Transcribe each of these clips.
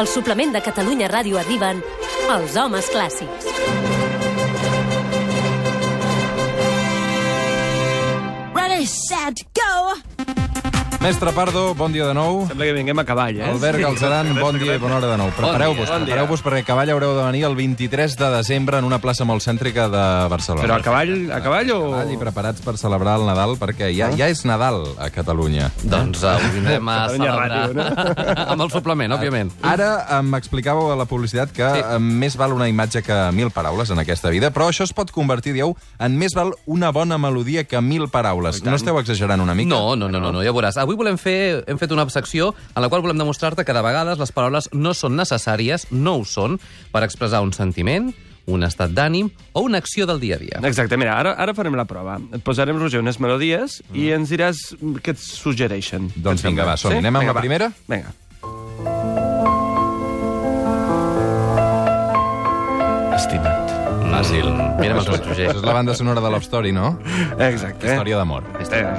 Al suplement de Catalunya Ràdio arriben els homes clàssics. Ready, set! Mestre Pardo, bon dia de nou. Sembla que vinguem a cavall, eh? Albert Galzeran, bon dia i bona hora de nou. Prepareu-vos, Bon prepareu-vos perquè a cavall haureu de venir el 23 de desembre en una plaça molt cèntrica de Barcelona. Però a cavall, a cavall o...? Cavall i preparats per celebrar el Nadal, perquè ja, ja és Nadal a Catalunya. Doncs uh, ho vindrem a celebrar Ràdio, amb el suplement, òbviament. Ara em explicàveu a la publicitat que sí. més val una imatge que mil paraules en aquesta vida, però això es pot convertir, dieu, en més val una bona melodia que mil paraules. No esteu exagerant una mica? No, no, no, no, no, ja veuràs. Avui volem fer, hem fet una secció en la qual volem demostrar-te que de vegades les paraules no són necessàries, no ho són, per expressar un sentiment, un estat d'ànim o una acció del dia a dia. Exacte, mira, ara, ara farem la prova. Et posarem, Roger, unes melodies i ens diràs què et suggereixen. Doncs vinga, va, som-hi. Anem amb Vinga, la va. primera? Vinga. Estimat. Fàcil. Mira'm els ulls, Roger. Això és la banda sonora de Love Story, no? Exacte. Història d'amor. Aquesta era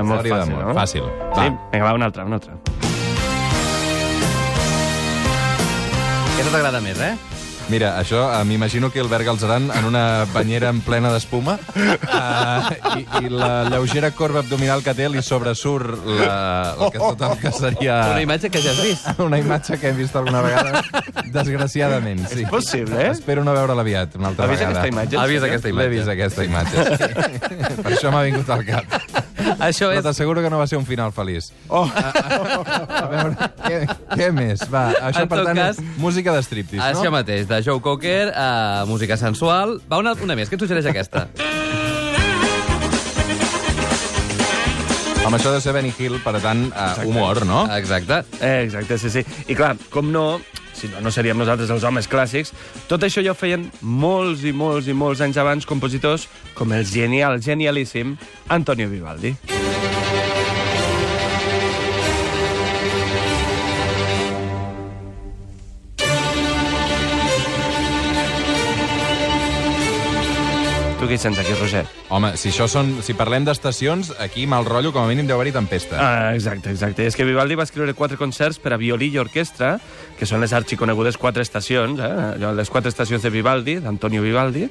molt Història fàcil, d'amor. no? Fàcil. Sí? Va. Vinga, va, una altra, una altra. Aquesta t'agrada més, eh? Mira, això eh, m'imagino que el Albert Galzeran en una banyera en plena d'espuma uh, i, i la lleugera corba abdominal que té li sobresurt la, el que, tot el que seria Una imatge que ja has vist. una imatge que hem vist alguna vegada, desgraciadament, sí. És possible, eh? Espero no veure-la aviat una altra Has vist vegada. aquesta imatge? Ha vist aquesta L'he imatge. vist, aquesta imatge. Sí. Per això m'ha vingut al cap. Això Però és... t'asseguro que no va ser un final feliç. Oh, A veure, què, què més? Va, això, En per tant, cas, música de striptease, Això no? mateix, de Joe Cocker, uh, música sensual. Va, una, una més, què et suggereix aquesta? Home, això de ser Benny Hill, per tant, uh, humor, no? Exacte. eh, exacte, sí, sí. I clar, com no, si no, no seríem nosaltres els homes clàssics, tot això ja ho feien molts i molts i molts anys abans compositors com el genial, genialíssim Antonio Vivaldi. Tu què sents aquí, Roger? Home, si això són... Si parlem d'estacions, aquí, mal rotllo, com a mínim deu haver-hi tempesta. Ah, exacte, exacte. És que Vivaldi va escriure quatre concerts per a violí i orquestra, que són les arxiconegudes quatre estacions, eh? les quatre estacions de Vivaldi, d'Antonio Vivaldi,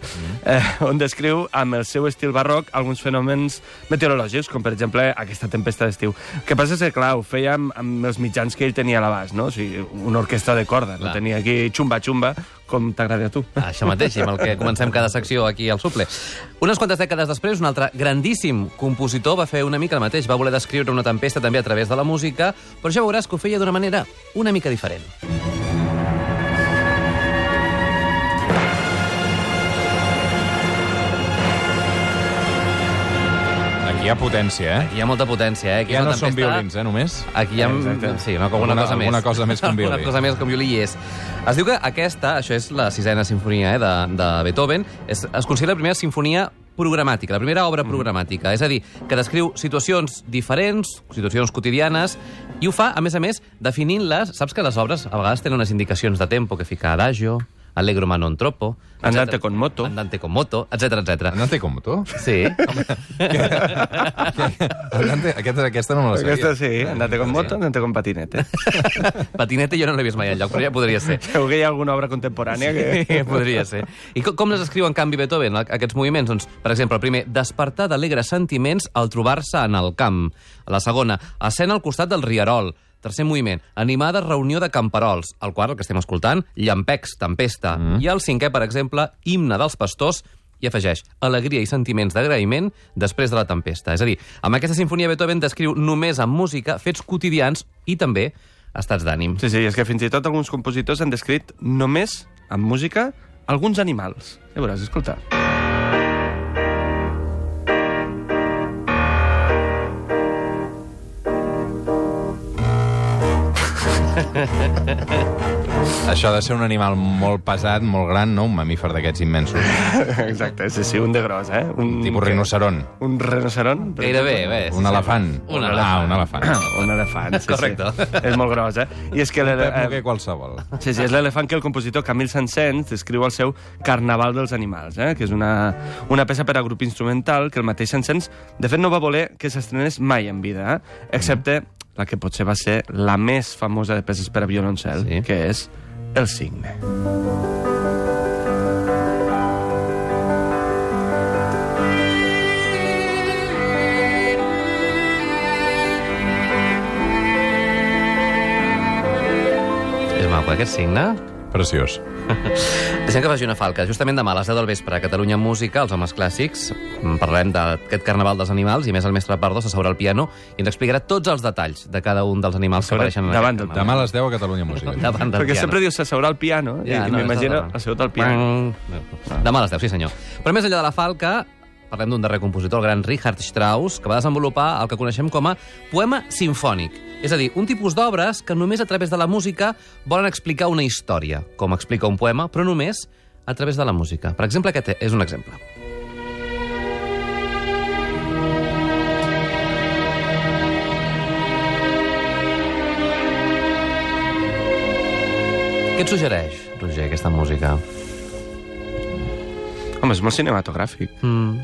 eh, on descriu amb el seu estil barroc alguns fenòmens meteorològics, com per exemple aquesta tempesta d'estiu. El que passa és que, clar, ho feia amb, amb els mitjans que ell tenia a l'abast, no? O sigui, una orquestra de corda, no Clar. tenia aquí xumba-xumba, com t'agrada a tu. Això mateix, amb el que comencem cada secció aquí al Suple. Unes quantes dècades després, un altre grandíssim compositor va fer una mica el mateix. Va voler descriure una tempesta també a través de la música, però ja veuràs que ho feia d'una manera una mica diferent. Hi ha potència, eh? Hi ha molta potència, eh? Aquí Ja una no són tempesta- violins, eh, només? Aquí hi ha... Exacte. Sí, una, alguna, Alguna- cosa més. alguna cosa més que un violí. Alguna cosa més que un violí hi és. Es diu que aquesta, això és la sisena sinfonia eh, de, de Beethoven, és, es considera la primera sinfonia programàtica, la primera obra programàtica. És a dir, que descriu situacions diferents, situacions quotidianes, i ho fa, a més a més, definint-les... Saps que les obres a vegades tenen unes indicacions de tempo, que fica adagio, allegro ma non troppo... Andante etcètera. con moto. Andante con moto, etc etc. Té com tu? Sí. Andante, aquesta, aquesta no me la sabia. Aquesta sí, andate con moto, andate con patinete. Patinete jo no l'he vist mai enlloc, però ja podria ser. Segur que hi ha alguna obra contemporània que... Sí, podria ser. I com, com les escriu en canvi Beethoven, a- aquests moviments? Doncs, per exemple, el primer, despertar d'alegres sentiments al trobar-se en el camp. La segona, escena al costat del rierol. Tercer moviment, animada reunió de camperols, el quart, el que estem escoltant, llampecs, tempesta. Mm. I el cinquè, per exemple, himne dels pastors, i afegeix alegria i sentiments d'agraïment després de la tempesta. És a dir, amb aquesta sinfonia Beethoven descriu només amb música fets quotidians i també estats d'ànim. Sí, sí, és que fins i tot alguns compositors han descrit només amb música alguns animals. Ja veuràs, escolta. Això ha de ser un animal molt pesat, molt gran, no? Un mamífer d'aquests immensos. Exacte, sí, sí, un de gros, eh? Un, Tipus rinoceron. Un rinoceron? Gairebé, bé. sí, Un sí. elefant. Un Ah, elefant. un elefant. Un elefant, sí, Correcte. sí. És molt gros, eh? I és que... Pep Noguer qualsevol. Sí, sí, és l'elefant que el compositor Camil Saint-Saëns descriu al seu Carnaval dels animals, eh? que és una, una peça per a grup instrumental que el mateix Saint-Saëns, de fet, no va voler que s'estrenés mai en vida, eh? excepte la que potser va ser la més famosa de peces per a violoncel, Sí. que és El Cigne. És maco, aquest signe. Preciós. Deixem que faci una falca. Justament demà a les 10 del vespre a Catalunya Música, els homes clàssics, mm, parlarem d'aquest carnaval dels animals i més el mestre Pardo s'asseurà al piano i ens explicarà tots els detalls de cada un dels animals que apareixen en davant aquest. Demà a les 10 a Catalunya Música. Davant del Perquè piano. sempre dius s'asseurà al piano Ja, i, i no, m'imagino assegut al piano. Demà a les 10, sí senyor. Però més enllà de la falca, parlem d'un darrer compositor, el gran Richard Strauss, que va desenvolupar el que coneixem com a poema sinfònic. És a dir, un tipus d'obres que només a través de la música volen explicar una història, com explica un poema, però només a través de la música. Per exemple, aquest és un exemple. Què et suggereix, Roger, aquesta música? Home, és molt cinematogràfic. Mm.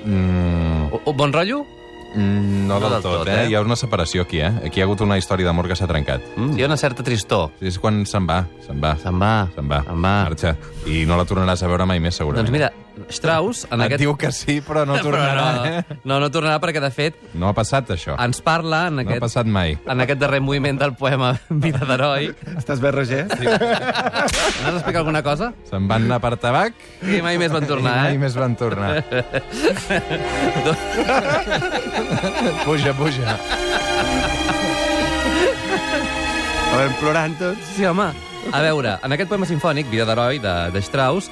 Mm, O, o bon rotllo? Mm, no, del tot, eh? eh? Hi ha una separació aquí, eh? Aquí hi ha hagut una història d'amor que s'ha trencat. Mm. Hi ha una certa tristor. És quan se'n va, se'n va. Se'n va. Se'n va, Se'n va. marxa. I no la tornaràs a veure mai més, segurament. Doncs mira, Strauss... En Et aquest... diu que sí, però no tornarà, Però eh? no, no, no tornarà perquè, de fet, No ha passat, això. ens parla en No ha aquest, passat mai. en aquest darrer moviment del poema Vida d'heroi. Estàs bé, Roger? N'has d'explicar alguna cosa? Se'n van anar per tabac I mai més van tornar, i mai eh? més van tornar. puja, puja. A veure, plorant tots. Sí, home. A veure, en aquest poema sinfònic, Vida d'heroi, de, de Strauss,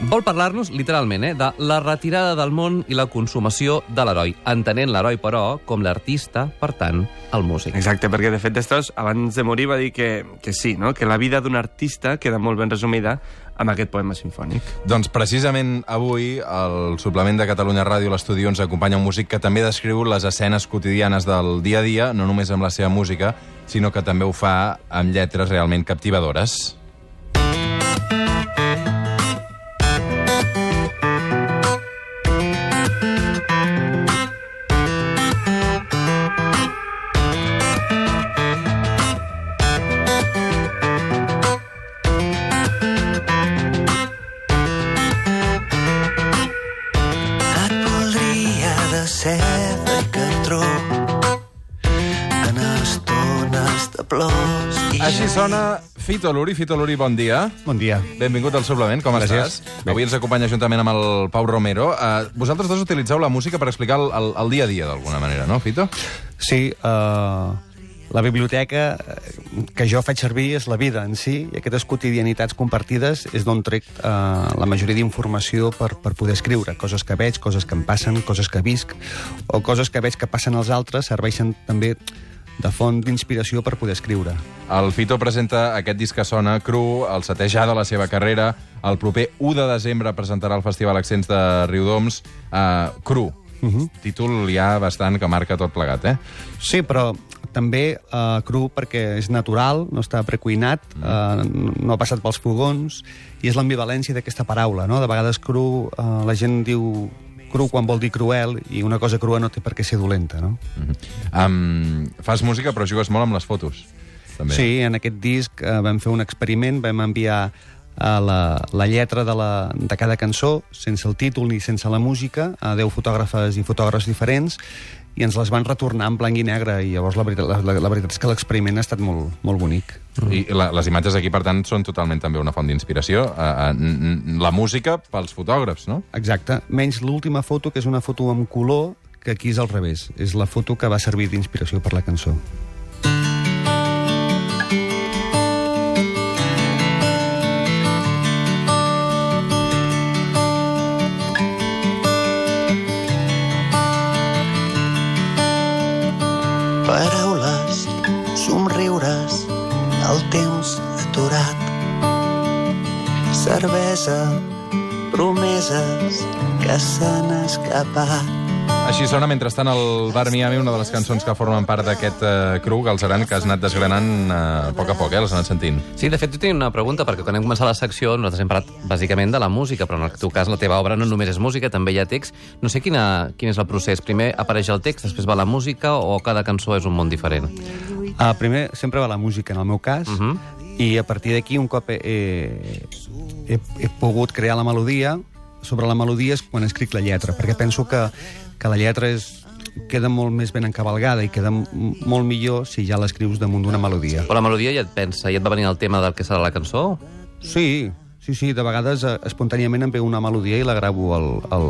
vol parlar-nos, literalment, eh, de la retirada del món i la consumació de l'heroi, entenent l'heroi, però, com l'artista, per tant, el músic. Exacte, perquè de fet de Strauss abans de morir va dir que, que sí, no? que la vida d'un artista queda molt ben resumida amb aquest poema sinfònic. Doncs precisament avui, al suplement de Catalunya Ràdio, l'estudi ens acompanya un músic que també descriu les escenes quotidianes del dia a dia, no només amb la seva música, sinó que també ho fa amb lletres realment captivadores. Sona Fito Luri. Fito Luri, bon dia. Bon dia. Benvingut al suplement, com Gràcies. estàs? Avui ens acompanya juntament amb el Pau Romero. Uh, vosaltres dos utilitzeu la música per explicar el, el, el dia a dia, d'alguna manera, no, Fito? Sí, uh, la biblioteca eh, que jo faig servir és la vida en si, i aquestes quotidianitats compartides és d'on trec uh, la majoria d'informació per, per poder escriure. Coses que veig, coses que em passen, coses que visc, o coses que veig que passen als altres serveixen també de font d'inspiració per poder escriure. El Fito presenta aquest disc que sona cru, el setè ja de la seva carrera. El proper 1 de desembre presentarà el Festival Accents de Riudoms. Uh, cru. Uh -huh. Títol ja bastant que marca tot plegat, eh? Sí, però també uh, cru perquè és natural, no està precuinat, uh, no ha passat pels fogons, i és l'ambivalència d'aquesta paraula, no? De vegades cru, uh, la gent diu cru quan vol dir cruel, i una cosa crua no té per què ser dolenta, no? Uh -huh. um, fas música, però jugues molt amb les fotos. També. Sí, en aquest disc uh, vam fer un experiment, vam enviar a la, la lletra de, la, de cada cançó, sense el títol ni sense la música, a 10 fotògrafes i fotògrafs diferents, i ens les van retornar en blanc i negre, i llavors la veritat, la, la, la veritat és que l'experiment ha estat molt, molt bonic. I la, les imatges aquí, per tant, són totalment també una font d'inspiració. Uh, la música pels fotògrafs, no? Exacte, menys l'última foto, que és una foto amb color, que aquí és al revés. És la foto que va servir d'inspiració per la cançó. Paraules, somriures, el temps aturat. Cervesa, promeses que s'han escapat. Així sona mentrestant el Bar Miami, una de les cançons que formen part d'aquest uh, cru, Galzeran, que has anat desgranant uh, a poc a poc, eh? l'has anat sentint. Sí, de fet, jo tenia una pregunta, perquè quan hem començat la secció nosaltres hem parlat bàsicament de la música, però en el teu cas la teva obra no només és música, també hi ha text. No sé quina, quin és el procés. Primer apareix el text, després va la música, o cada cançó és un món diferent? Uh, primer, sempre va la música, en el meu cas, uh Mhm. -huh. i a partir d'aquí, un cop he, he, he pogut crear la melodia, sobre la melodia és quan escric la lletra, perquè penso que, que la lletra és, queda molt més ben encavalgada i queda molt millor si ja l'escrius damunt d'una melodia. O la melodia ja et pensa, ja et va venir el tema del que serà la cançó? Sí, sí, sí, de vegades eh, espontàniament em ve una melodia i la gravo al, al,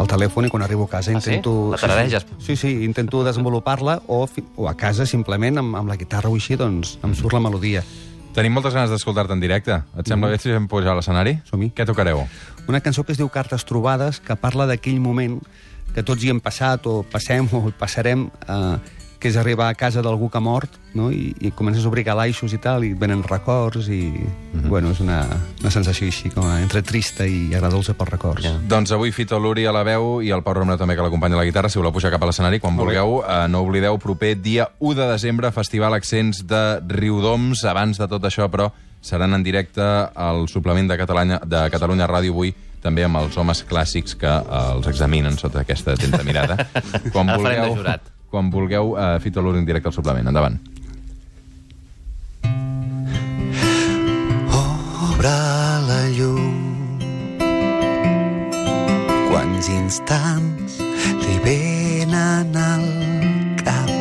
al telèfon i quan arribo a casa Ah, sí? intento... La tarareges? Sí, sí, sí intento desenvolupar-la o, o a casa simplement amb, amb la guitarra o així, doncs em surt la melodia. Tenim moltes ganes d'escoltar-te en directe. Et sembla bé si fem pujar a l'escenari? Som-hi. Què tocareu? Una cançó que es diu Cartes trobades, que parla d'aquell moment que tots hi hem passat o passem o hi passarem, eh, que és arribar a casa d'algú que ha mort, no? I, i comences a obrir calaixos i tal, i et venen records, i... Mhm. Bueno, és una, una sensació així, com a, entre trista i agradolça per records. Ja. Doncs avui Fito Luri a la veu i el Pau Romero també que l'acompanya a la guitarra, si voleu pujar cap a l'escenari quan vulgueu. Eh, no oblideu, proper dia 1 de desembre, Festival Accents de Riudoms. Abans de tot això, però, seran en directe al suplement de Catalunya, de Catalunya Ràdio avui, també amb els homes clàssics que eh, els examinen sota aquesta atenta mirada. Quan El farem de vulgueu, jurat. Quan vulgueu eh, Fito Luri en directe al suplement. Endavant. obre la llum. Quants instants li venen al cap.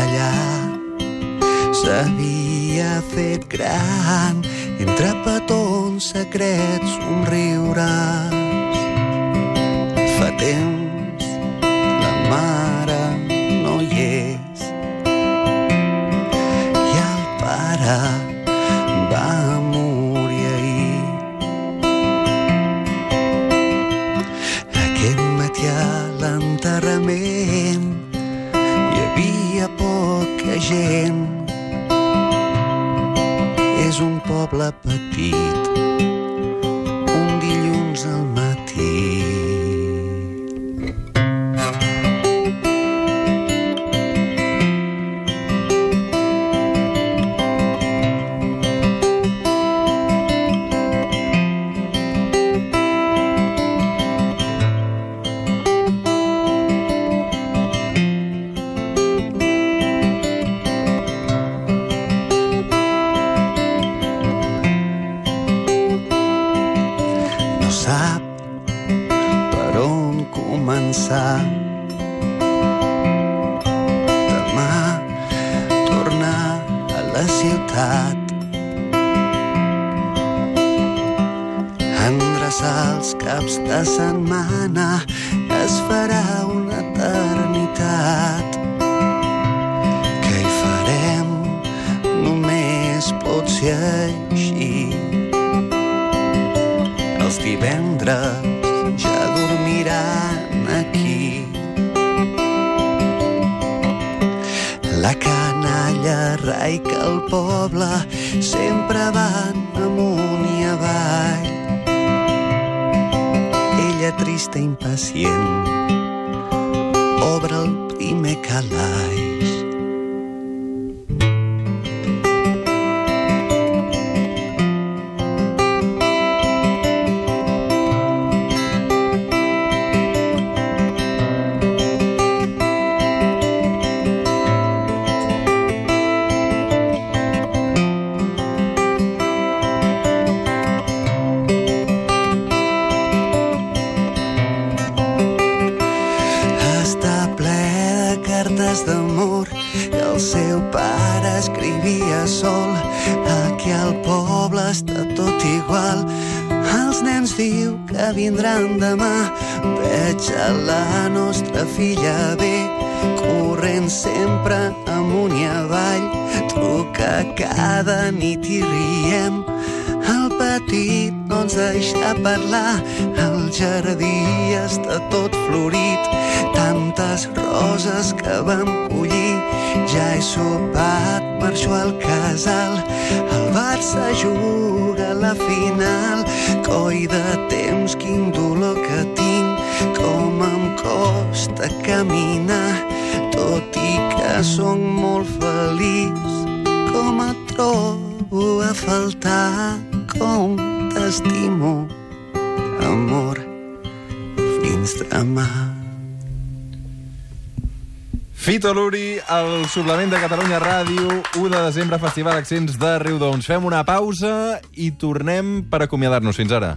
Allà s'havia fet gran entre petons secrets somriures. Fa un poble ciutat. Endreçar els caps de setmana es farà una eternitat. La canalla raica al poble sempre van amunt i avall. Ella trista impacient obre el primer calaix. Vindran demà. Veig a la nostra filla bé, corrent sempre amunt i avall. Truca cada nit i riem. El petit no ens deixa parlar, el jardí està tot florit, tantes roses que vam collir. Ja he sopat, marxo al casal, el Barça juga a la final. Coi de temps, quin dolor que tinc, com costa caminar, tot i que sóc molt feliç, com et trobo a faltar, com t'estimo, amor, fins demà. Fito Luri, el suplement de Catalunya Ràdio, 1 de desembre, Festival Accents de Riudoms. Fem una pausa i tornem per acomiadar-nos. Fins ara.